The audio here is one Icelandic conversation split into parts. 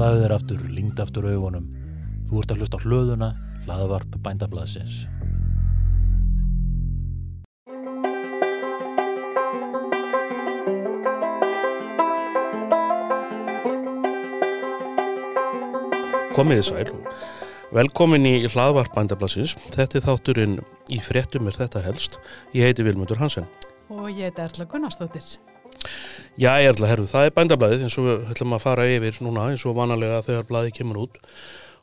Slaðu þér aftur, lingd aftur augunum. Þú ert að hlusta á hlöðuna, hlaðavarp bændablaðsins. Komiði sæl og velkomin í hlaðvarp bændablaðsins. Þetta er þátturinn í fréttum er þetta helst. Ég heiti Vilmundur Hansen. Og ég heiti Erla Gunnarsdóttir. Já, Erla, herru, það er bændablaðið eins og við ætlum að fara yfir núna eins og vanalega þegar blaðið kemur út.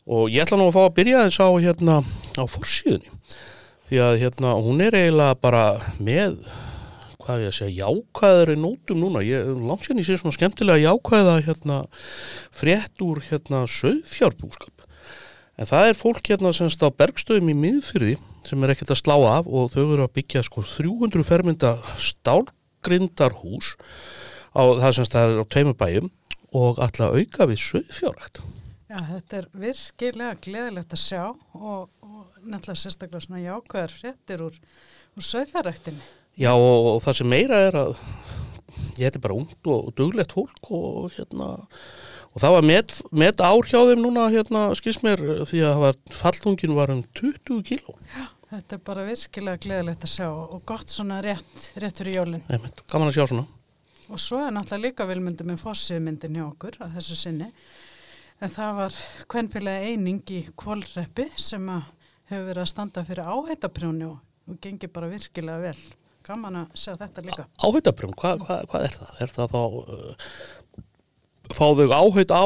Og ég ætla nú að fá að byrja þess á hérna á fórsíðunni. Því að hérna hún er eiginlega bara með, hvað ég að segja, jákvæðari nótum núna. Ég langt sér í sér svona skemmtilega jákvæða hérna frétt úr hérna söðfjárbúskap. En það er fólk hérna semst á bergstöðum í miðfyrði sem er ekkert að slá af og þau eru að byggja sko 300 fermynda stálgrindarhús á það semst það er á tveimur bæjum og alltaf auka við söðfjárrækt. Já, þetta er virkilega gleðilegt að sjá og, og nefnilega sérstaklega svona jákvæðar fréttir úr, úr sögfjárræktinni. Já og, og það sem meira er að ég heiti bara ungt og, duglegt fólk og hérna og það var met, met ár hjá þeim núna hérna skils mér því að var, fallungin var um 20 kíló. Já, þetta er bara virkilega gleðilegt að sjá og gott svona rétt, rétt fyrir jólinn. Gaman að sjá svona. Og svo er náttúrulega líka vilmyndum með fossiðmyndin hjá okkur að þessu sinni. En það var kvenfélagi eining í kvolreppi sem að hefur verið að standa fyrir áheitaprjóni og, og gengir bara virkilega vel. Gaman að sjá þetta líka. Áheitaprjón, hvað hva, hva er það? Er það þá, uh, fá þau áheit á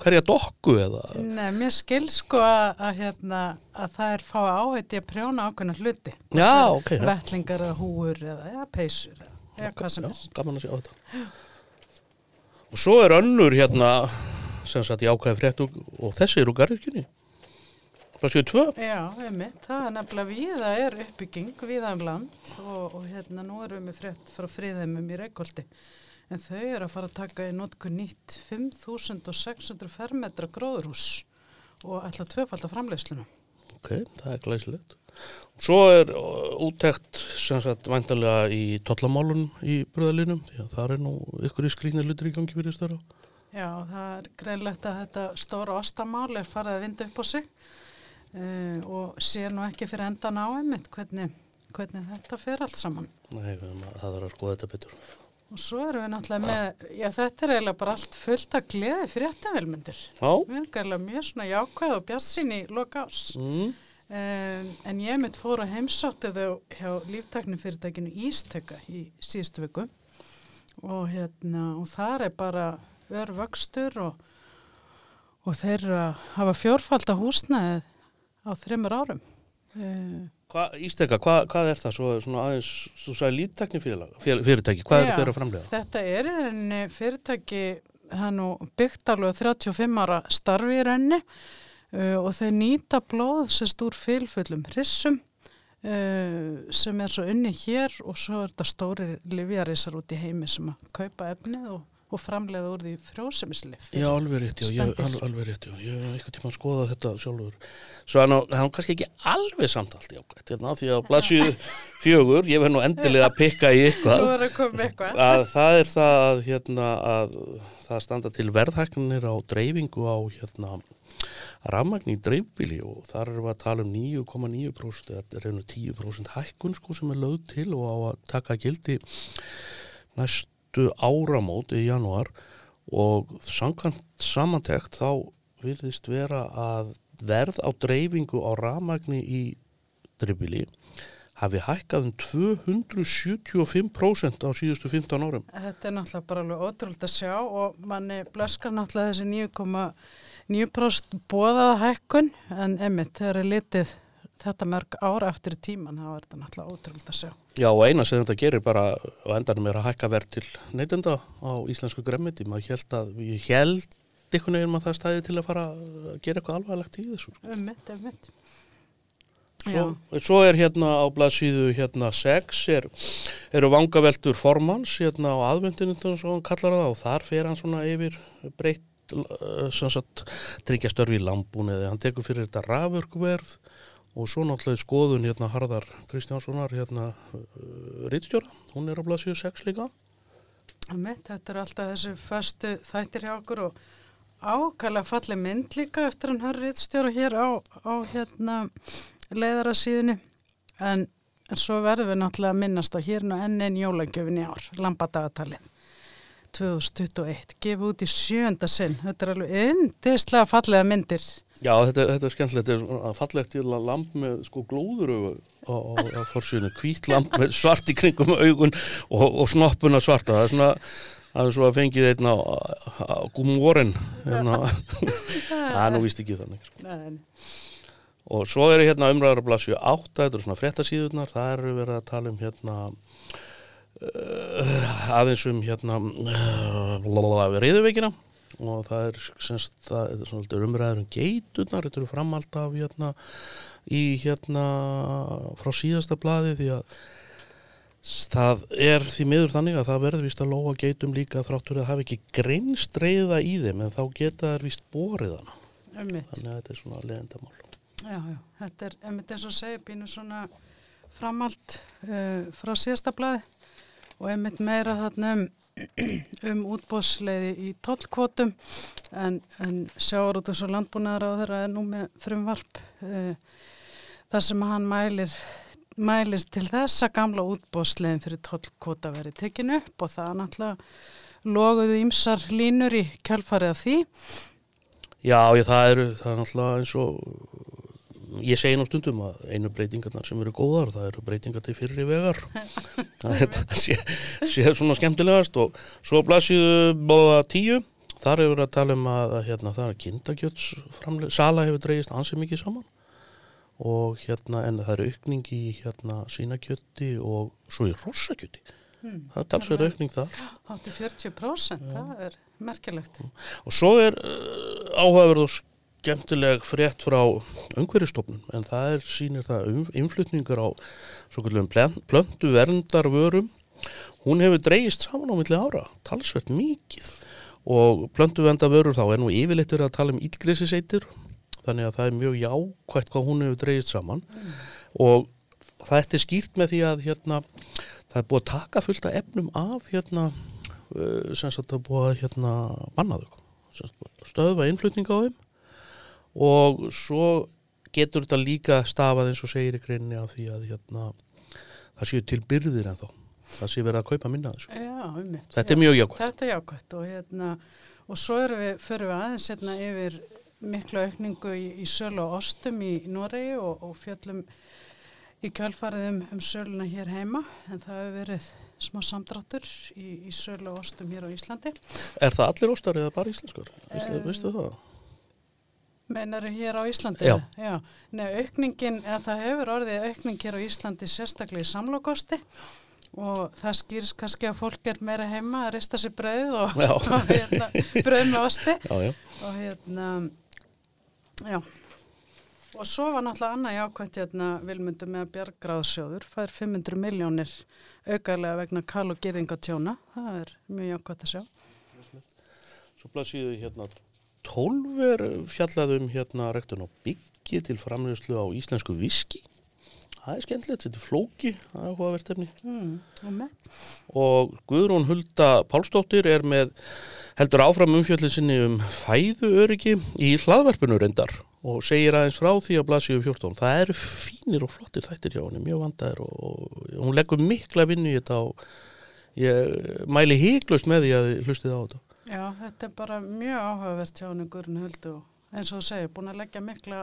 hverja dokku eða? Nei, mér skil sko að, að, hérna, að það er fá áheiti að prjóna ákveðna hluti. Já, ok. Ja. Vettlingar eða húur eða, eða peysur eða, hvað Já, gaman að sjá þetta. Og svo er önnur hérna sem sagt jákvæði frétt og, þessi eru garðirkjunni. Það séu tvö. Já, einmitt, það er nefnilega viða er uppbygging, viða um land og, og hérna nú erum við frétt frá friðheimum í Reykjóldi en þau eru að fara að taka í notku nýtt 5600 fermetra gróðurhús og ætla að tvöfalda framleiðsluna. Ok, það er glæsilegt. Svo er uh, úttekt sem sagt væntalega í tollamálun í bröðalinum því að það er nú ykkur í skrýnir lutur í gangi fyrir störa. Já, það er greinlegt að þetta stóra ostamál er farið að vinda upp á sig uh, og sér nú ekki fyrir endan á einmitt hvernig, hvernig þetta fer allt saman. Nei, það er að skoða þetta betur. Og svo erum við náttúrulega með, já þetta er eiginlega bara allt fullt að gleði fréttavelmyndir. Já. Við erum eiginlega mjög svona jákvæð og bjassin í loka ás. Mm. Um, en ég mitt fór að heimsáttu þau hjá líftaknifyrirtækinu Ístöka í síðustu viku og, hérna, og þar er bara örvöxtur og, og þeir hafa fjórfald að húsnaðið á þreymur árum. Uh, Hva, Ísteka, hva, hvað er það? Svo, svona aðeins, þú sagði lítakni fyrirtæki, hvað Já, er þeirra framlega? Þetta er enni fyrirtæki hann og byggt alveg 35 ára starfi í rauninni uh, og þau nýta blóð sérst úr fylfullum hrissum uh, sem er svo unni hér og svo er þetta stóri livjarisar út í heimi sem að kaupa efnið og, og framleiða úr því frjósemislif. Já, alveg rétt, já, ég, Spendil. alveg, rétt, já, ég hef eitthvað tíma að skoða þetta sjálfur. Svo hann er kannski ekki alveg samt allt jákvæmt, hérna, því að blaðsíðu fjögur, ég verð nú endilega að pikka í eitthvað, að koma með eitthvað. að það er það að, hérna, að það standa til verðhæknir á dreifingu á, hérna, rafmagn í dreifbíli og þar erum við að tala um 9,9%, þetta er einu 10% hækkun sko sem er lögð til og á að taka gildi næstu áramót í janúar og samkvæmt samantekt þá virðist vera að verð á dreifingu á rafmagni í dreifbíli hafi hækkað um 275% á síðustu 15 árum. Þetta er náttúrulega bara alveg ótrúld að sjá og manni blöskar náttúrulega þessi 9,9% bóðaða hækkun en emitt þegar er litið þetta mörg ára eftir tíman þá er þetta náttúrulega ótrúld að sjá. Já og eina sem þetta gerir bara á endanum er að hækka verð til neytenda á íslensku gremmiti. Maður held að, ég held einhvern veginn að það stæði til að fara að gera eitthvað alvarlegt í þessu. sko. Emitt, emitt. Svo, svo er hérna á blaðsíðu hérna 6 er, eru vangaveltur formans hérna á aðvendinu svo hann kallar það og þar fer hann svona yfir breytt tryggja störfi í lambúni hann tekur fyrir þetta rafurkverð og svo náttúrulega skoðun hérna Harðar Kristjánssonar hérna uh, Ritstjóra, hún er á blaðsíðu 6 líka. Emitt, þetta er alltaf þessi föstu þættir hjá okkur og ákvæmlega falleg mynd líka eftir hann hörrið stjóra hér á, á hérna leiðara síðunni en, en svo verðum við náttúrulega að minnast á hér nú enn einn jólagjöfin í ár, lambadagatalið 2021, gefið út í sjönda sinn, þetta er alveg yndislega fallega myndir. Já, þetta, þetta er skemmtilegt, þetta er fallegt til að lamp með sko glóðurögu á, á, á forsýðinu, hvít lamp með svart í kringum augun og, og snoppuna svarta, það er svona það er svo að fengið einn á, á gúmóren hérna. það er nú vist ekki þannig sko. Og svo er hérna umræðar að blasju átta, þetta er svona fréttasíðunar, það eru verið að tala um hérna uh, aðeins um hérna uh, reyðuveikina og það er, semst, það er umræður um geiturnar, þetta eru framhald af hérna í hérna frá síðasta blaði því að það er því miður þannig að það verður vist að lóa geitum líka þráttur að hafa ekki greinst reyða í þeim en þá geta þær vist borið hana. Þannig að þetta er svona leðendamál Já, já, þetta er einmitt eins og segja pínu svona framhald uh, frá síðasta blaði og einmitt meira þarna um, um útbóðsleiði í tollkvotum en, en sjáarútus og landbúnaðar á þeirra er nú með frumvarp uh, þar sem hann mælir mælist til þess að gamla útbóðsleiðin fyrir tollkvota verið tekin upp og það er náttúrulega loguðu ýmsar línur í kjálfarið af því. Já, ég, það eru, það er náttúrulega eins og ég segi nú stundum að einu breytingarnar sem eru góðar, það eru breytingar til fyrri vegar. Það sé, sé svona skemmtilegast og svo blasjuðu bóða tíu. Þar hefur að tala um að hérna, það er kindakjöts sala hefur dreigist ansið mikið saman. Og hérna en það eru aukning í hérna sínakjötti og svo í rossakjötti Hmm. það er talsverð aukning þar. Hátti 40% það er merkilegt. Og svo er uh, áhugaverð og skemmtileg frétt frá umhverjastofnun en það er sínir það um, innflutningar á svo kallum plöndu verndarvörum. Hún hefur dreigist saman á milli ára, talsvert mikið. Og plöndu verndarvörur þá er nú yfirleitt verið að tala um ílgrisiseitir þannig að það er mjög jákvægt hvað hún hefur dreigist saman. Og þetta er skýrt með því að hérna, það er búið að taka fullt af efnum af hérna uh, sem sagt að búið að hérna banna þau stöðva innflutning á þeim og svo getur þetta líka stafað eins og segir í greinni af því að hérna það séu til byrðir en þá það sé verið að kaupa minna Já, um þetta er mjög jákvæmt er og hérna og svo við, förum við aðeins hérna yfir miklu aukningu í, í sölu og ostum í Noregi og, og fjöllum í kjálfarið um, um söluna hér heima. En það hefur verið smá samdráttur í, í sölu og ostum hér á Íslandi. er það allir óstar eða bara íslenskar Eh, veistu það? Meinar hér á Íslandi? Já. Já. Nei, aukningin, eða það hefur orðið aukning hér á Íslandi sérstaklega í samlokosti og það skýrs kannski að fólk er meira heima að rista sér brauð og, og hérna, brauð með osti já, já, og hérna, já. Og svo var náttúrulega annað jákvæmt hérna vilmundu með að bjargráðsjóður, fær 500 miljónir aukarlega vegna kal og gerðingatjóna, það er mjög jákvæmt að sjá. svo blasíðu hérna 12 er fjallað um hérna rektun og byggi til framleyslu á íslensku viski. Það er skemmtilegt, þetta er flóki það er áhugavert efni. Mm, og Guðrún Hulda Pálsdóttir er með heldur áfram umfjöllin sinni um fæðuöryggi í hlaðverfinu reyndar og segir aðeins frá því að blasíu 14 það eru fínir og flottir þættir hjá henni mjög vandaðir og, og hún leggur mikla vinnu í þetta og ég mæli híklust með því að þið hlustið á þetta Já, þetta er bara mjög áhugavert hjá henni Guðrun Huldu og eins og þú segir, búin að leggja mikla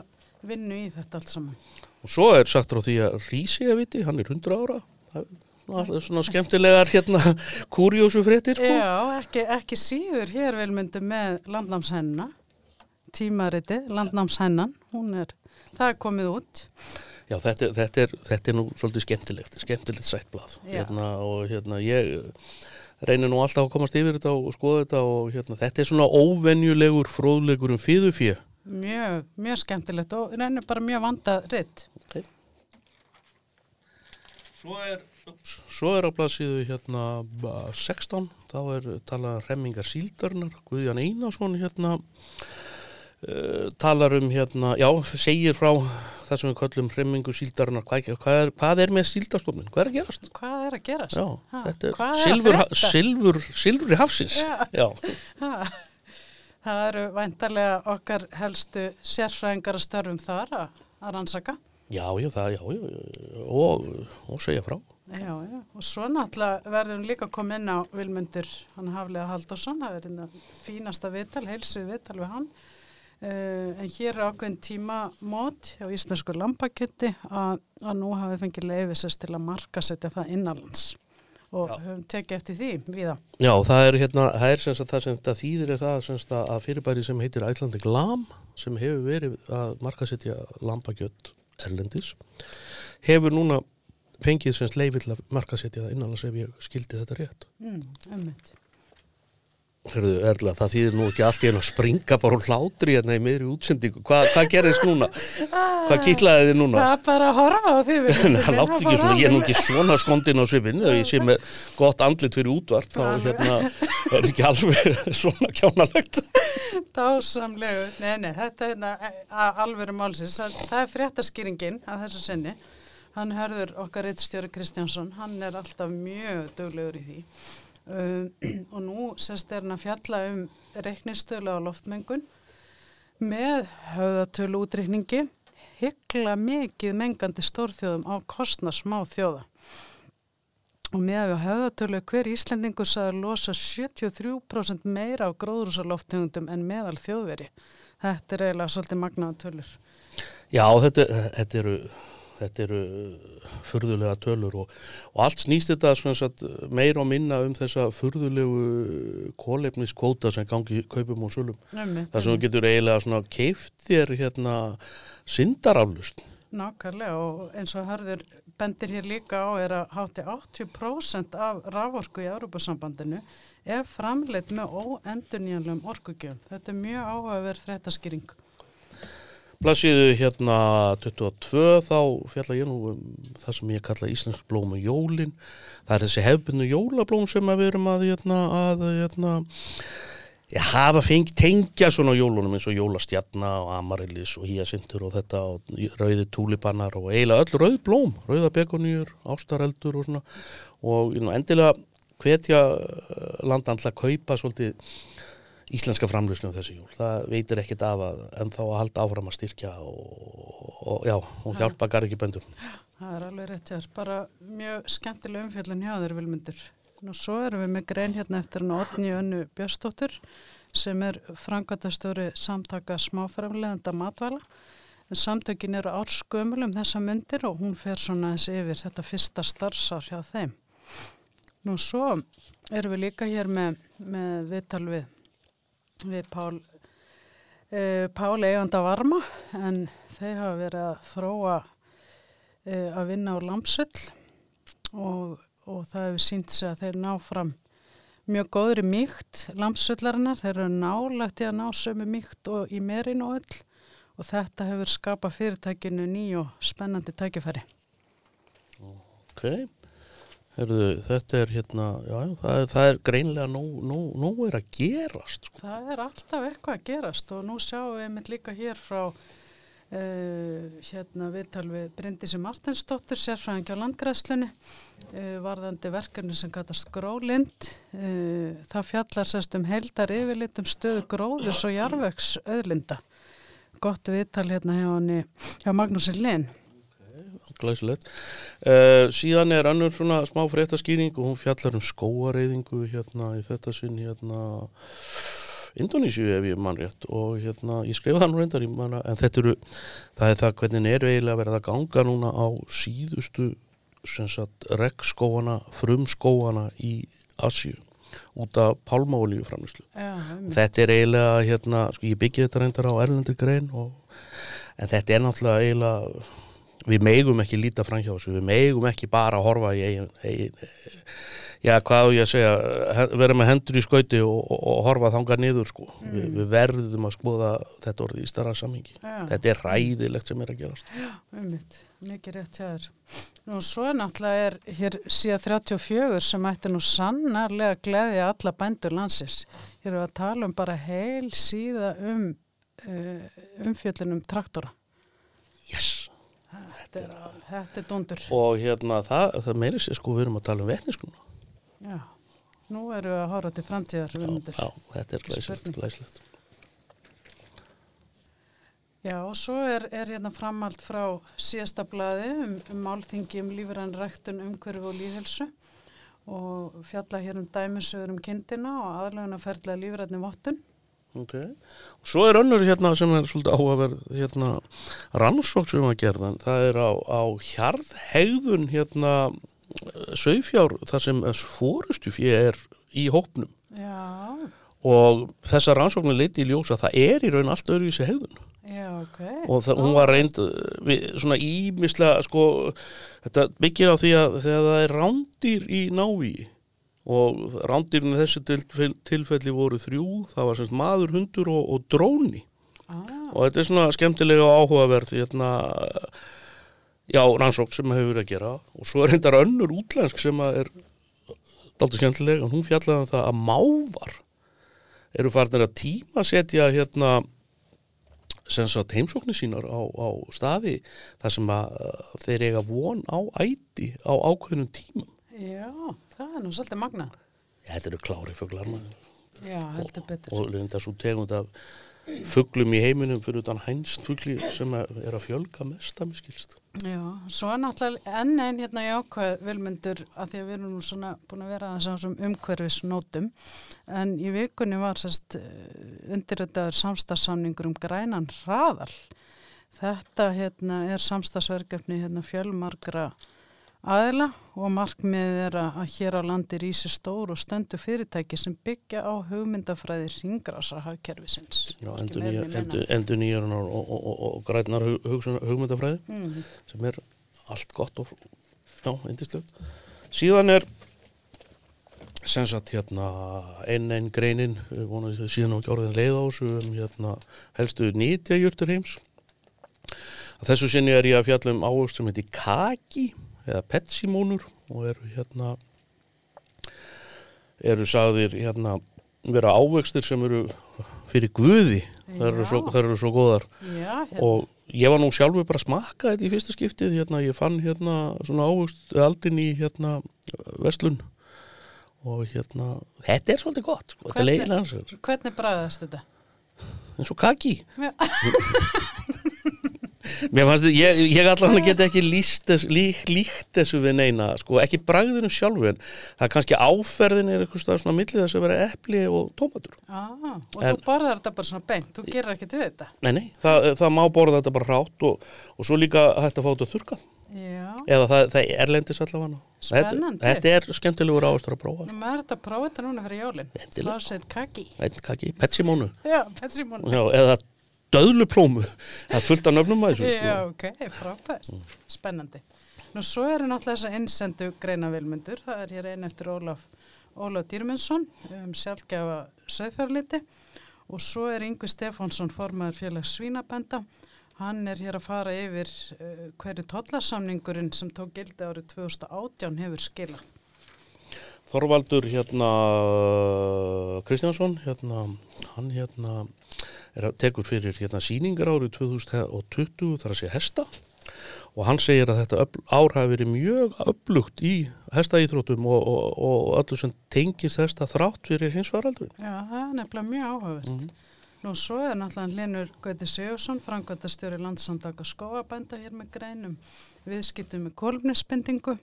vinnu í þetta allt saman. og svo er sagt frá því að Rísi að viti, hann er 100 ára það er svona skemmtilegar hérna kurjósu fréttir sko Já, ekki, ekki síður hér vilmundu með landnámshenna, tímariti, landnámshennan, hún er, það er komið út. Já, þetta, þetta, er, þetta er nú svolítið skemmtilegt, skemmtilegt sættblað. Já. Hérna, og hérna, ég reynir nú alltaf að komast yfir þetta og skoða þetta og hérna, þetta er svona óvenjulegur fróðlegur um fýðufíu. Mjög, mjög skemmtilegt og reynir bara mjög vandað ritt. Svo er, svo er á blaðsíðu hérna ba- 16, þá er talað um remmingar síldarnar, Guðjan Einarsson hérna uh, talar um hérna, já, segir frá það sem við köllum remmingu síldarnar, hvað, hvað, er, hvað er með síldarstofnin, hvað er að gerast? Hvað er að gerast? Já, Ha, þetta er silfur, frétta? silfur, silfur í hafsins. Já. Já. Ha, Það eru væntarlega okkar helstu sérfræðingar að störfum þar að, að rannsaka. Já, já, það, já, já, og, og segja frá. Já, já, og svo náttúrulega verður hún líka að koma inn á Vilmundur, hann Haflega Haldursson, það er hérna fínasta viðtal, heilsu viðtal við hann. Uh, en hér er ákveðin tíma mót á íslensku lampaketti að, að nú hafið fengið leifisest til að marka setja það innanlands og Já. höfum tekið eftir því viða. Já, það er hérna, það er sem sagt það sem þetta þýðir er það sem sagt að fyrirbæri sem heitir Æslandik Lam sem hefur verið að markasetja lambakjött erlendis hefur núna fengið sem sagt leifi til að markasetja það innanlands ef ég skildi þetta rétt. Mm, ummitt. Hörðu, Erla, það þýðir nú ekki allt í einu að springa bara úr hlátri hérna í miðri útsendingu. Hva, hvað gerðist núna? Hvað kýtlaði þið núna? Það er bara að horfa á því. Það látt ekki svona, ég er nú ekki svona skondin á svipin, ef ég sé með gott andlit fyrir útvart, þá Alveg. hérna er ekki alveg svona kjánalegt. Dásamlegu, nei, nei, þetta er hérna, að alvöru málsins, það, það er fréttaskýringin að þessu sinni. Hann hörður okkar reittstjóri Kristjánsson, hann er alltaf mjög duglegur í því. Um, og nú sérst er hann að fjalla um reiknistölu á loftmengun með höfðatölu útreikningi, hyggla mikið mengandi stórþjóðum á kostna smá þjóða. Og með höfðatölu hver Íslendingur sagði losa 73% meira af gróðrúsaloftegundum en meðal þjóðveri. Þetta er eiginlega svolítið magnaða tölur. Já, þetta, þetta eru þetta eru furðulega tölur og, og allt snýst þetta satt, meira og minna um þessa furðulegu kólefniskóta sem gangi kaupum og sölum. Það sem þú getur eiginlega svona keift þér hérna syndaraflust. Nákvæmlega og eins og harður bendir hér líka á er að hátti 80% af raforku í Európa-sambandinu er framleitt með óendurnýjanlegum orkugjöfum. Þetta er mjög áhugaverð fréttaskýring. Plassiðu hérna 22 þá fjalla ég nú um það sem ég kalla íslensk blóm og jólin. Það er þessi hefbundu jólablóm sem við erum að, hérna, að hérna, já, hafa fengi tengja svona jólunum eins og jólastjarna og amarillis og híasintur og þetta og rauði túlipannar og eiginlega öll rauð blóm, rauða begonýjur, ástareldur og svona og know, endilega hvetja eh, landan til að kaupa svolítið íslenska framlýslu um þessi jól. Það veitir ekkert af að en þá að halda áfram að styrkja og, og já, og hjálpa gar ekki böndum. Það er alveg rétt hér. Bara mjög skemmtileg umfjöldin hjá þeir vilmyndur. Nú svo erum við með grein hérna eftir hann Otni Önnu Björnsdóttur sem er frangatastöru samtaka smáframlegenda matvæla. Samtökin eru árskömmul um þessa myndir og hún fer svona þessi yfir þetta fyrsta starfsár hjá þeim. Nú svo erum við líka hér með, með viðtal við, við Pál, uh, Pál eiganda varma en þeir hafa verið að þróa uh, að vinna á lampsull og, og það hefur sínt sig að þeir ná fram mjög góðri mýkt lampsullarinnar, þeir eru nálagt í að ná sömu mýkt og í merin og öll og þetta hefur skapað fyrirtækinu ný og spennandi tækifæri. Ok, Herðu, þetta er hérna, já, það er, það er greinlega nóg, nóg, nóg er að gerast, sko. Það er alltaf eitthvað að gerast og nú sjáum við mitt líka hér frá uh, hérna viðtal við Bryndísi Martinsdóttur, sérfræðing á landgræðslunni, uh, varðandi verkefni sem kallast grólind. Uh, það fjallar sérst um heldar yfirlit um stöðu gróðurs og jarvegs öðlinda. Gott viðtal hérna hjá, hjá Magnúsin Linn. Glæsilegt. Uh, síðan er önnur svona smá fréttaskýring og hún fjallar um skóareyðingu hérna í þetta sinn hérna Indonísíu ef ég mann rétt og hérna ég skrifa það nú reyndar í manna en þetta eru, það er það hvernig er eiginlega að ganga núna á síðustu sem sagt regnskóana, frumskóana í Asíu út af pálmaolíu framlýslu. Þetta er eiginlega, hérna, sko ég byggja þetta reyndar á erlendri grein og, en þetta er náttúrulega eiginlega, við megum ekki líta fram hjá þessu, við megum ekki bara að horfa í eigin, eigin já, hvað ég að segja, vera með hendur í skauti og, og, og horfa þangað niður, sko. Vi, við verðum að skoða þetta orðið í starra samhengi. Já. Þetta er ræðilegt sem er að gerast. Ummitt, mikið rétt hjá þér. Nú svo náttúrulega er hér síðan 34 sem ætti nú sannarlega gleðja alla bændur landsins. Hér við að tala um bara heil síða um uh, umfjöllin um traktora. Yes! Þetta er, þetta er dundur. Og hérna, það, það meiri sér sko, við erum að tala um vetniskunna. Já, nú erum við að horfa til framtíðar. Já, já, þetta er glæsilegt, Spurning. glæsilegt. Já, og svo er, er hérna framhald frá síðasta blaði um, um málþingi um lífrann ræktun umhverfi og líðhelsu og fjalla hér um dæmisögur um kindina og aðlöguna ferðlega lífrætni vottun. Ok. Og svo er önnur hérna sem er svolítið áhugaverð hérna rannsók sem að gerða. Það er á, á hjarðhegðun hérna sögfjár þar sem fórustu fyrir er í hópnum Já, og þessar rannsóknir leiti í ljós að það er í raun allt öðru í sig hegðun já, ok. og það, hún var reynd uh, við, svona ímislega sko, þetta byggir á því að þegar það er rándýr í návíi og rándýrinu þessi til, tilfelli voru þrjú, það var semst maður, hundur og, og dróni. Ah, og þetta er svona skemmtilega og áhugaverð hérna já, rannsókn sem hefur verið að gera. Og svo er reyndar önnur útlensk sem er dálítið skemmtilega, hún fjallaði um það að mávar eru farnir að tímasetja hérna sagt heimsóknir sínar á, á staði þar sem að þeir eiga von á æti á ákveðnum tímum. Já, það er nú svolítið magna. Þetta eru klári maður. Já, heldur betur. og reynda svo tegund af fuglum í heiminum fyrir utan hænst fugli sem er að fjölga mest að miskilst. Já, svo er náttúrulega enn einn hérna jákvæð vilmyndur að því að við erum nú svona búin að vera þessum umhverfisnótum en í vikunni var sérst undirritaður samstagssamningur um grænan hraðal. Þetta hérna er samstagsverkefni hérna fjölmargra aðila og markmið er að hér á landi rísi stór og stöndu fyrirtæki sem byggja á hugmyndafræði ringrásar hagkerfisins. Já, endur, nýjar og, og, og, og grænar hug, hugmyndafræði Mm. sem er allt gott og já, eindislega. Síðan er sem sagt hérna einn einn greinin, að síðan á orðin leið á þessu um hérna helstu nýtjajurtur heims. Að þessu sinni er ég að fjalla um ávöxt sem heitir kaki eða petsimónur og eru hérna eru sagðir hérna vera ávöxtir sem eru fyrir guði, það eru, svo, þær eru svo góðar Já, hérna. og ég var nú sjálfur bara að smakka þetta í fyrsta skiptið hérna, ég fann hérna svona ávöxt aldin í hérna verslun og hérna þetta er svolítið gott, sko, er Hvernig- Hvernig bræðast þetta? eins og kaki. mér fannst þetta, ég, ég allan get ekki líst þess, lík, líkt þessu við neina sko, ekki bragðinu sjálfu en það er kannski áferðin er eitthvað svona millið þess að vera epli og tómatur Ah, og En- þú borðar þetta bara svona beint, þú gerir ekkert við þetta. nei, nei, það, það má borða þetta bara rátt og, og svo líka hægt að fá þetta þurkað Já, eða það, það er erlendis allavega Spennandi. þetta, þetta er skemmtilegur áherslu að prófa nú maður þetta að prófa þetta núna fyrir jólinn. Endilega. Lásið kaki. kaki, petsimónu Já, Petsimón. já, eða döðluplómu það er fullt af nöfnum að þessu Já, sko. ok, frábært. Spennandi. Nú svo eru náttúrulega þess að innsendu greina vilmundur. Það er hér einn eftir Ólaf, Ólaf Dýrmundsson um sjálfgefa söðfjörliti og svo er Yngvi Stefánsson formaður félags Svínabenda. Hann er hér að fara yfir uh, hverju tollasamningurinn sem tók gildi árið 2018 hefur skilað. Þorvaldur hérna Kristjánsson hérna, hann hérna er að tekur fyrir hérna síningar árið 2020 þar að sé hesta og hann segir að þetta ár hafi verið mjög öflugt í hestaíþrótum og, og, og öllu sem tengist hesta þrátt fyrir hins varaldurinn. Já, það er nefnilega mjög áhugavert. Mhm. Nú svo er náttúrulega Linur Gauti Sigursson, frangvöldastjóri landsandaka skóabænda hér með greinum, viðskiptum með kolumnispendingu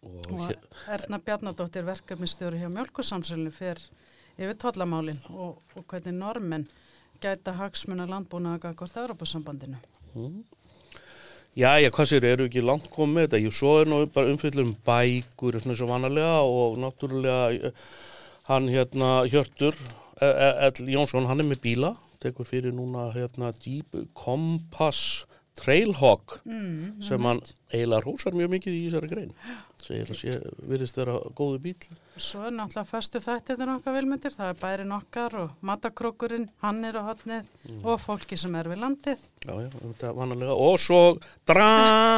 Og, og Erna Bjarnadóttir verkefnistjóri hjá Mjölkusamsölinu fer yfir tollamálin og, og hvernig normenn gæta hagsmuna landbúna að gagvart Europasambandinu. já, já, hvað sér, eru ekki langt komið þetta? Jú, svo er nú bara umfyllur um bækur svona svo vanalega og náttúrulega eh, hann hérna Hjörtur E- E- Ell Jónsson, hann er með bíla tekur fyrir núna hérna Jeep Compass Trailhawk Mm, sem hann eiginlega rósar mjög mikið í þessari grein segir að sé, virðist vera góðu bíl Svo er náttúrulega föstu þættirnir okkar vilmyndir, það er bærin okkar og matakrókurinn, hann er á hotnið og fólki sem er við landið. já, já, þetta vanalega og svo dra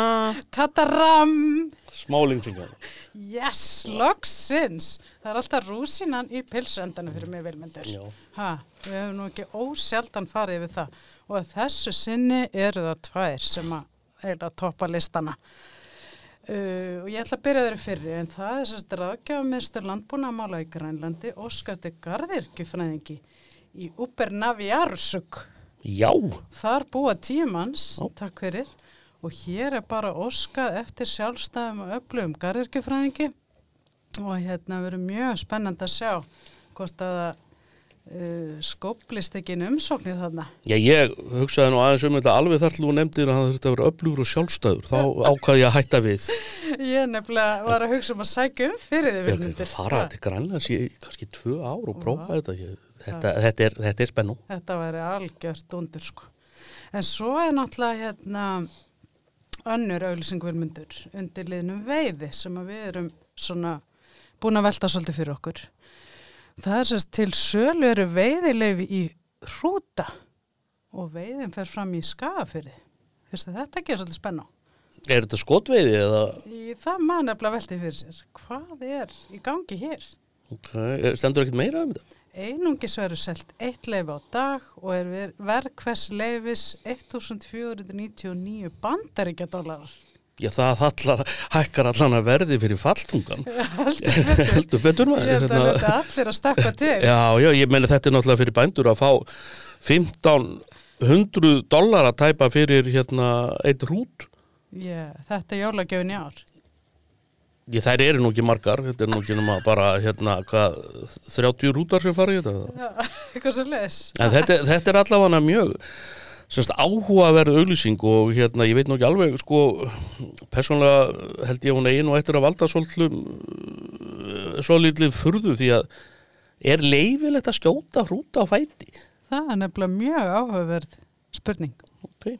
Tataram! smálingsingar Yes, loksins! Það er alltaf rúsinan í pilsendanum fyrir mig vilmyndir. já, Ha, við hefum nú ekki ósjaldan farið yfir það og þessu sinni eru það tvær sem að er að toppa listana. Uh, og ég ætla að byrja þeirri fyrri en það er sérst ráðgjafaministur landbúnamála í Grænlandi de Garðirkjufræðingi í Ubernaviarsuk Já, Þar búa tíu manns, Já. takk fyrir, og hér er bara óskað eftir sjálfstæðum og öflugum garðirkjufræðingi og hérna verður mjög spennandi að sjá hvort að það uh, skóplist ekki inn umsóknir þarna. Já, ég hugsaði nú aðeins um þetta alveg þar til þú nefndir að það þurfti að vera öflugur og sjálfstæður. Þá ákvaði ég að hætta við. Ég nefnilega var að hugsa um að sækja um fyrir þið Ég vilmundur. að fara til Grænlands í kannski tvö ár og prófa þetta. Ég, þetta, þetta, er, þetta er spennu. Þetta væri algjört undur sko. En svo er náttúrulega hérna önnur auðlýsing vilmundur undir liðnum veiði sem við erum svona búin að velta svolítið fyrir okkur. Það er sérst til sölu eru veiðileifi í hrúta og veiðin fer fram í skafafyrði. Fyrst að þetta ekki er svolítið spennu. Er þetta skotveiði eða Í það maður nefnilega velti fyrir sér. Hvað er í gangi hér? er- stendur ekkert meira um þetta? Einungis verður selt eitt leifi á dag og er ver- verð hvers leifis 1499 bandaríkja dólarar. Já, það allar, hækkar allan að verði fyrir falltungan. Heldur betur. Betur Ég maður. held að hérna. þetta allir að stakka til. Já, já, ég meni þetta er náttúrulega fyrir bændur að fá 1500 dólar að tæpa fyrir hérna eitt rút. Já, þetta er jólagjöfin í ár. Ég, þær eru nú ekki margar, þetta er nú ekki nema bara hérna, hvað, 30 rútar sem fara í þetta. Já, eitthvað sem les. En þetta, þetta er allavega mjög semst, áhugaverð auglýsing og hérna, ég veit nú ekki alveg, sko, persónlega held ég hún einu og eftir að valda svolítlum, svolítlum furðu því að er leifilegt að skjóta hrúta á fæti? Það er nefnilega mjög áhugaverð spurning. Ok.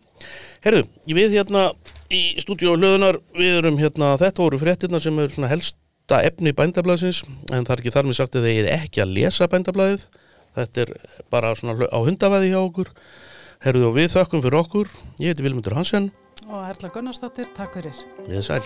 Herðu, við hérna í stúdíu hlöðunar, við erum hérna, þetta voru fréttirna sem er svona helsta efni bændablaðsins, en það er ekki þar með sagt að eigi ekki að lesa bændablaðið. Þetta er bara svona á hundavæði hjá okkur. Herðu, og við þökkum fyrir okkur. Ég heiti Vilmundur Hansen. Og Erla Gunnarsdóttir, takk fyrir. Við sæl.